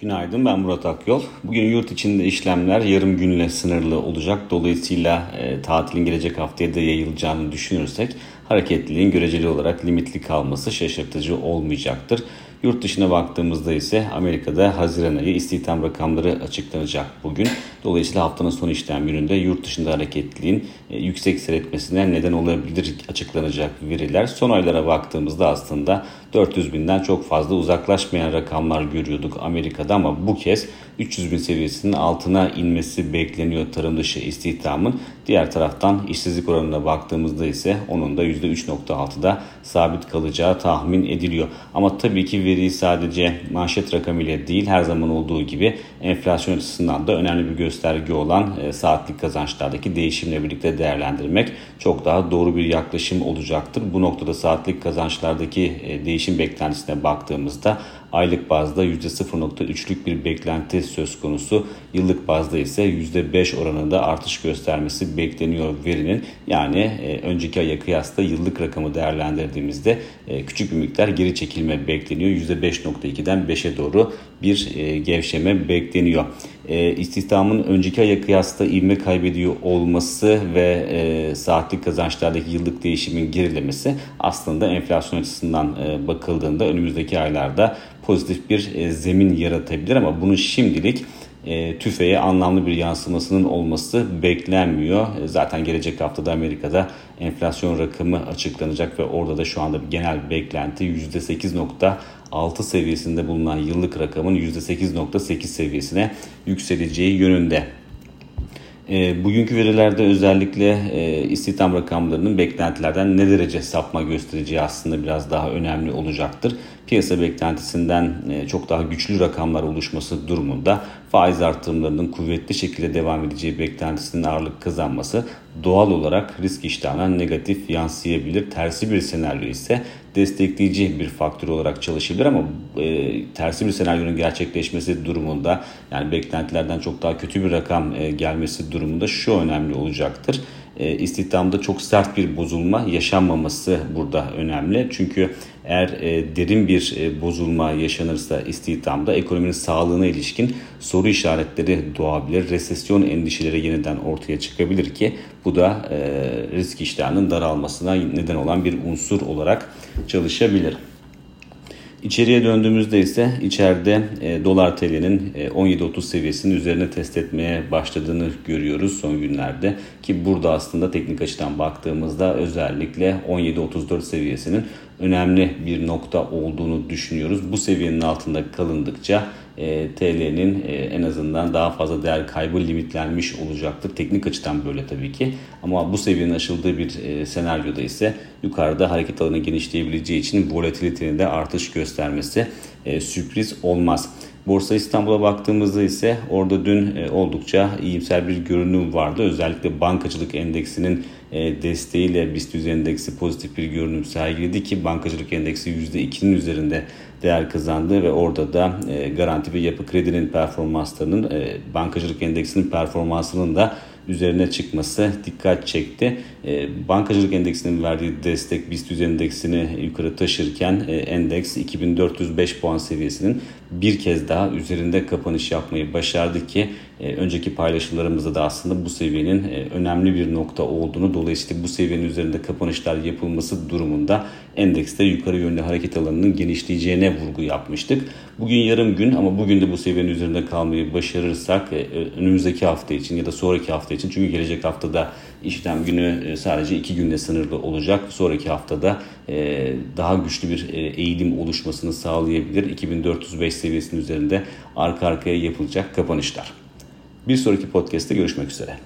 Günaydın ben Murat Akyol. Bugün yurt içinde işlemler yarım günle sınırlı olacak. Dolayısıyla e, tatilin gelecek haftaya da yayılacağını düşünürsek hareketliliğin göreceli olarak limitli kalması şaşırtıcı olmayacaktır. Yurt dışına baktığımızda ise Amerika'da Haziran ayı istihdam rakamları açıklanacak bugün. Dolayısıyla haftanın son işlem gününde yurt dışında hareketliliğin e, yüksek seyretmesine neden olabilir açıklanacak veriler. Son aylara baktığımızda aslında 400 binden çok fazla uzaklaşmayan rakamlar görüyorduk Amerika'da ama bu kez 300 bin seviyesinin altına inmesi bekleniyor tarım dışı istihdamın. Diğer taraftan işsizlik oranına baktığımızda ise onun da %3.6'da sabit kalacağı tahmin ediliyor. Ama tabii ki veriyi sadece manşet rakamıyla değil her zaman olduğu gibi enflasyon açısından da önemli bir gösterge olan e, saatlik kazançlardaki değişimle birlikte değerlendirmek çok daha doğru bir yaklaşım olacaktır. Bu noktada saatlik kazançlardaki e, değişim beklentisine baktığımızda aylık bazda %0.3'lük bir beklenti söz konusu. Yıllık bazda ise %5 oranında artış göstermesi bekleniyor verinin. Yani e, önceki aya kıyasla yıllık rakamı değerlendirdiğimizde küçük bir miktar geri çekilme bekleniyor. %5.2'den 5'e doğru bir gevşeme bekleniyor. E, istihdamın önceki aya kıyasla ivme kaybediyor olması ve e, saatlik kazançlardaki yıllık değişimin gerilemesi aslında enflasyon açısından e, bakıldığında önümüzdeki aylarda pozitif bir e, zemin yaratabilir ama bunu şimdilik e, tüfeğe anlamlı bir yansımasının olması beklenmiyor. E, zaten gelecek haftada Amerika'da enflasyon rakamı açıklanacak ve orada da şu anda genel beklenti %8.6 seviyesinde bulunan yıllık rakamın %8.8 seviyesine yükseleceği yönünde. E, bugünkü verilerde özellikle e, istihdam rakamlarının beklentilerden ne derece sapma göstereceği aslında biraz daha önemli olacaktır. Piyasa beklentisinden e, çok daha güçlü rakamlar oluşması durumunda faiz artırımlarının kuvvetli şekilde devam edeceği beklentisinin ağırlık kazanması doğal olarak risk iştahına negatif yansıyabilir. Tersi bir senaryo ise destekleyici bir faktör olarak çalışabilir ama e, tersi bir senaryonun gerçekleşmesi durumunda yani beklentilerden çok daha kötü bir rakam e, gelmesi durumunda şu önemli olacaktır. E, istihdamda çok sert bir bozulma yaşanmaması burada önemli. Çünkü eğer e, derin bir e, bozulma yaşanırsa istihdamda ekonominin sağlığına ilişkin soru işaretleri doğabilir. Resesyon endişeleri yeniden ortaya çıkabilir ki bu da e, risk iştahının daralmasına neden olan bir unsur olarak çalışabilir. İçeriye döndüğümüzde ise içeride e, dolar TL'nin e, 17.30 seviyesinin üzerine test etmeye başladığını görüyoruz son günlerde. Ki burada aslında teknik açıdan baktığımızda özellikle 17.34 seviyesinin önemli bir nokta olduğunu düşünüyoruz. Bu seviyenin altında kalındıkça e, TL'nin e, en azından daha fazla değer kaybı limitlenmiş olacaktır. Teknik açıdan böyle tabii ki. Ama bu seviyenin aşıldığı bir e, senaryoda ise yukarıda hareket alanı genişleyebileceği için volatilitenin de artış göstermesi e, sürpriz olmaz. Borsa İstanbul'a baktığımızda ise orada dün e, oldukça iyimser bir görünüm vardı. Özellikle bankacılık endeksinin e, desteğiyle BIST endeksi pozitif bir görünüm sergiledi ki bankacılık endeksi %2'nin üzerinde değer kazandı ve orada da e, garanti ve yapı kredinin performanslarının bankacılık endeksinin performansının da üzerine çıkması dikkat çekti. E, bankacılık endeksinin verdiği destek BIST endeksini yukarı taşırken e, endeks 2405 puan seviyesinin bir kez daha üzerinde kapanış yapmayı başardı ki önceki paylaşımlarımızda da aslında bu seviyenin e, önemli bir nokta olduğunu dolayısıyla bu seviyenin üzerinde kapanışlar yapılması durumunda endekste yukarı yönlü hareket alanının genişleyeceğine vurgu yapmıştık. Bugün yarım gün ama bugün de bu seviyenin üzerinde kalmayı başarırsak e, önümüzdeki hafta için ya da sonraki hafta için çünkü gelecek haftada işlem günü sadece iki günde sınırlı olacak. Sonraki haftada daha güçlü bir eğilim oluşmasını sağlayabilir. 2405 seviyesinin üzerinde arka arkaya yapılacak kapanışlar. Bir sonraki podcast'te görüşmek üzere.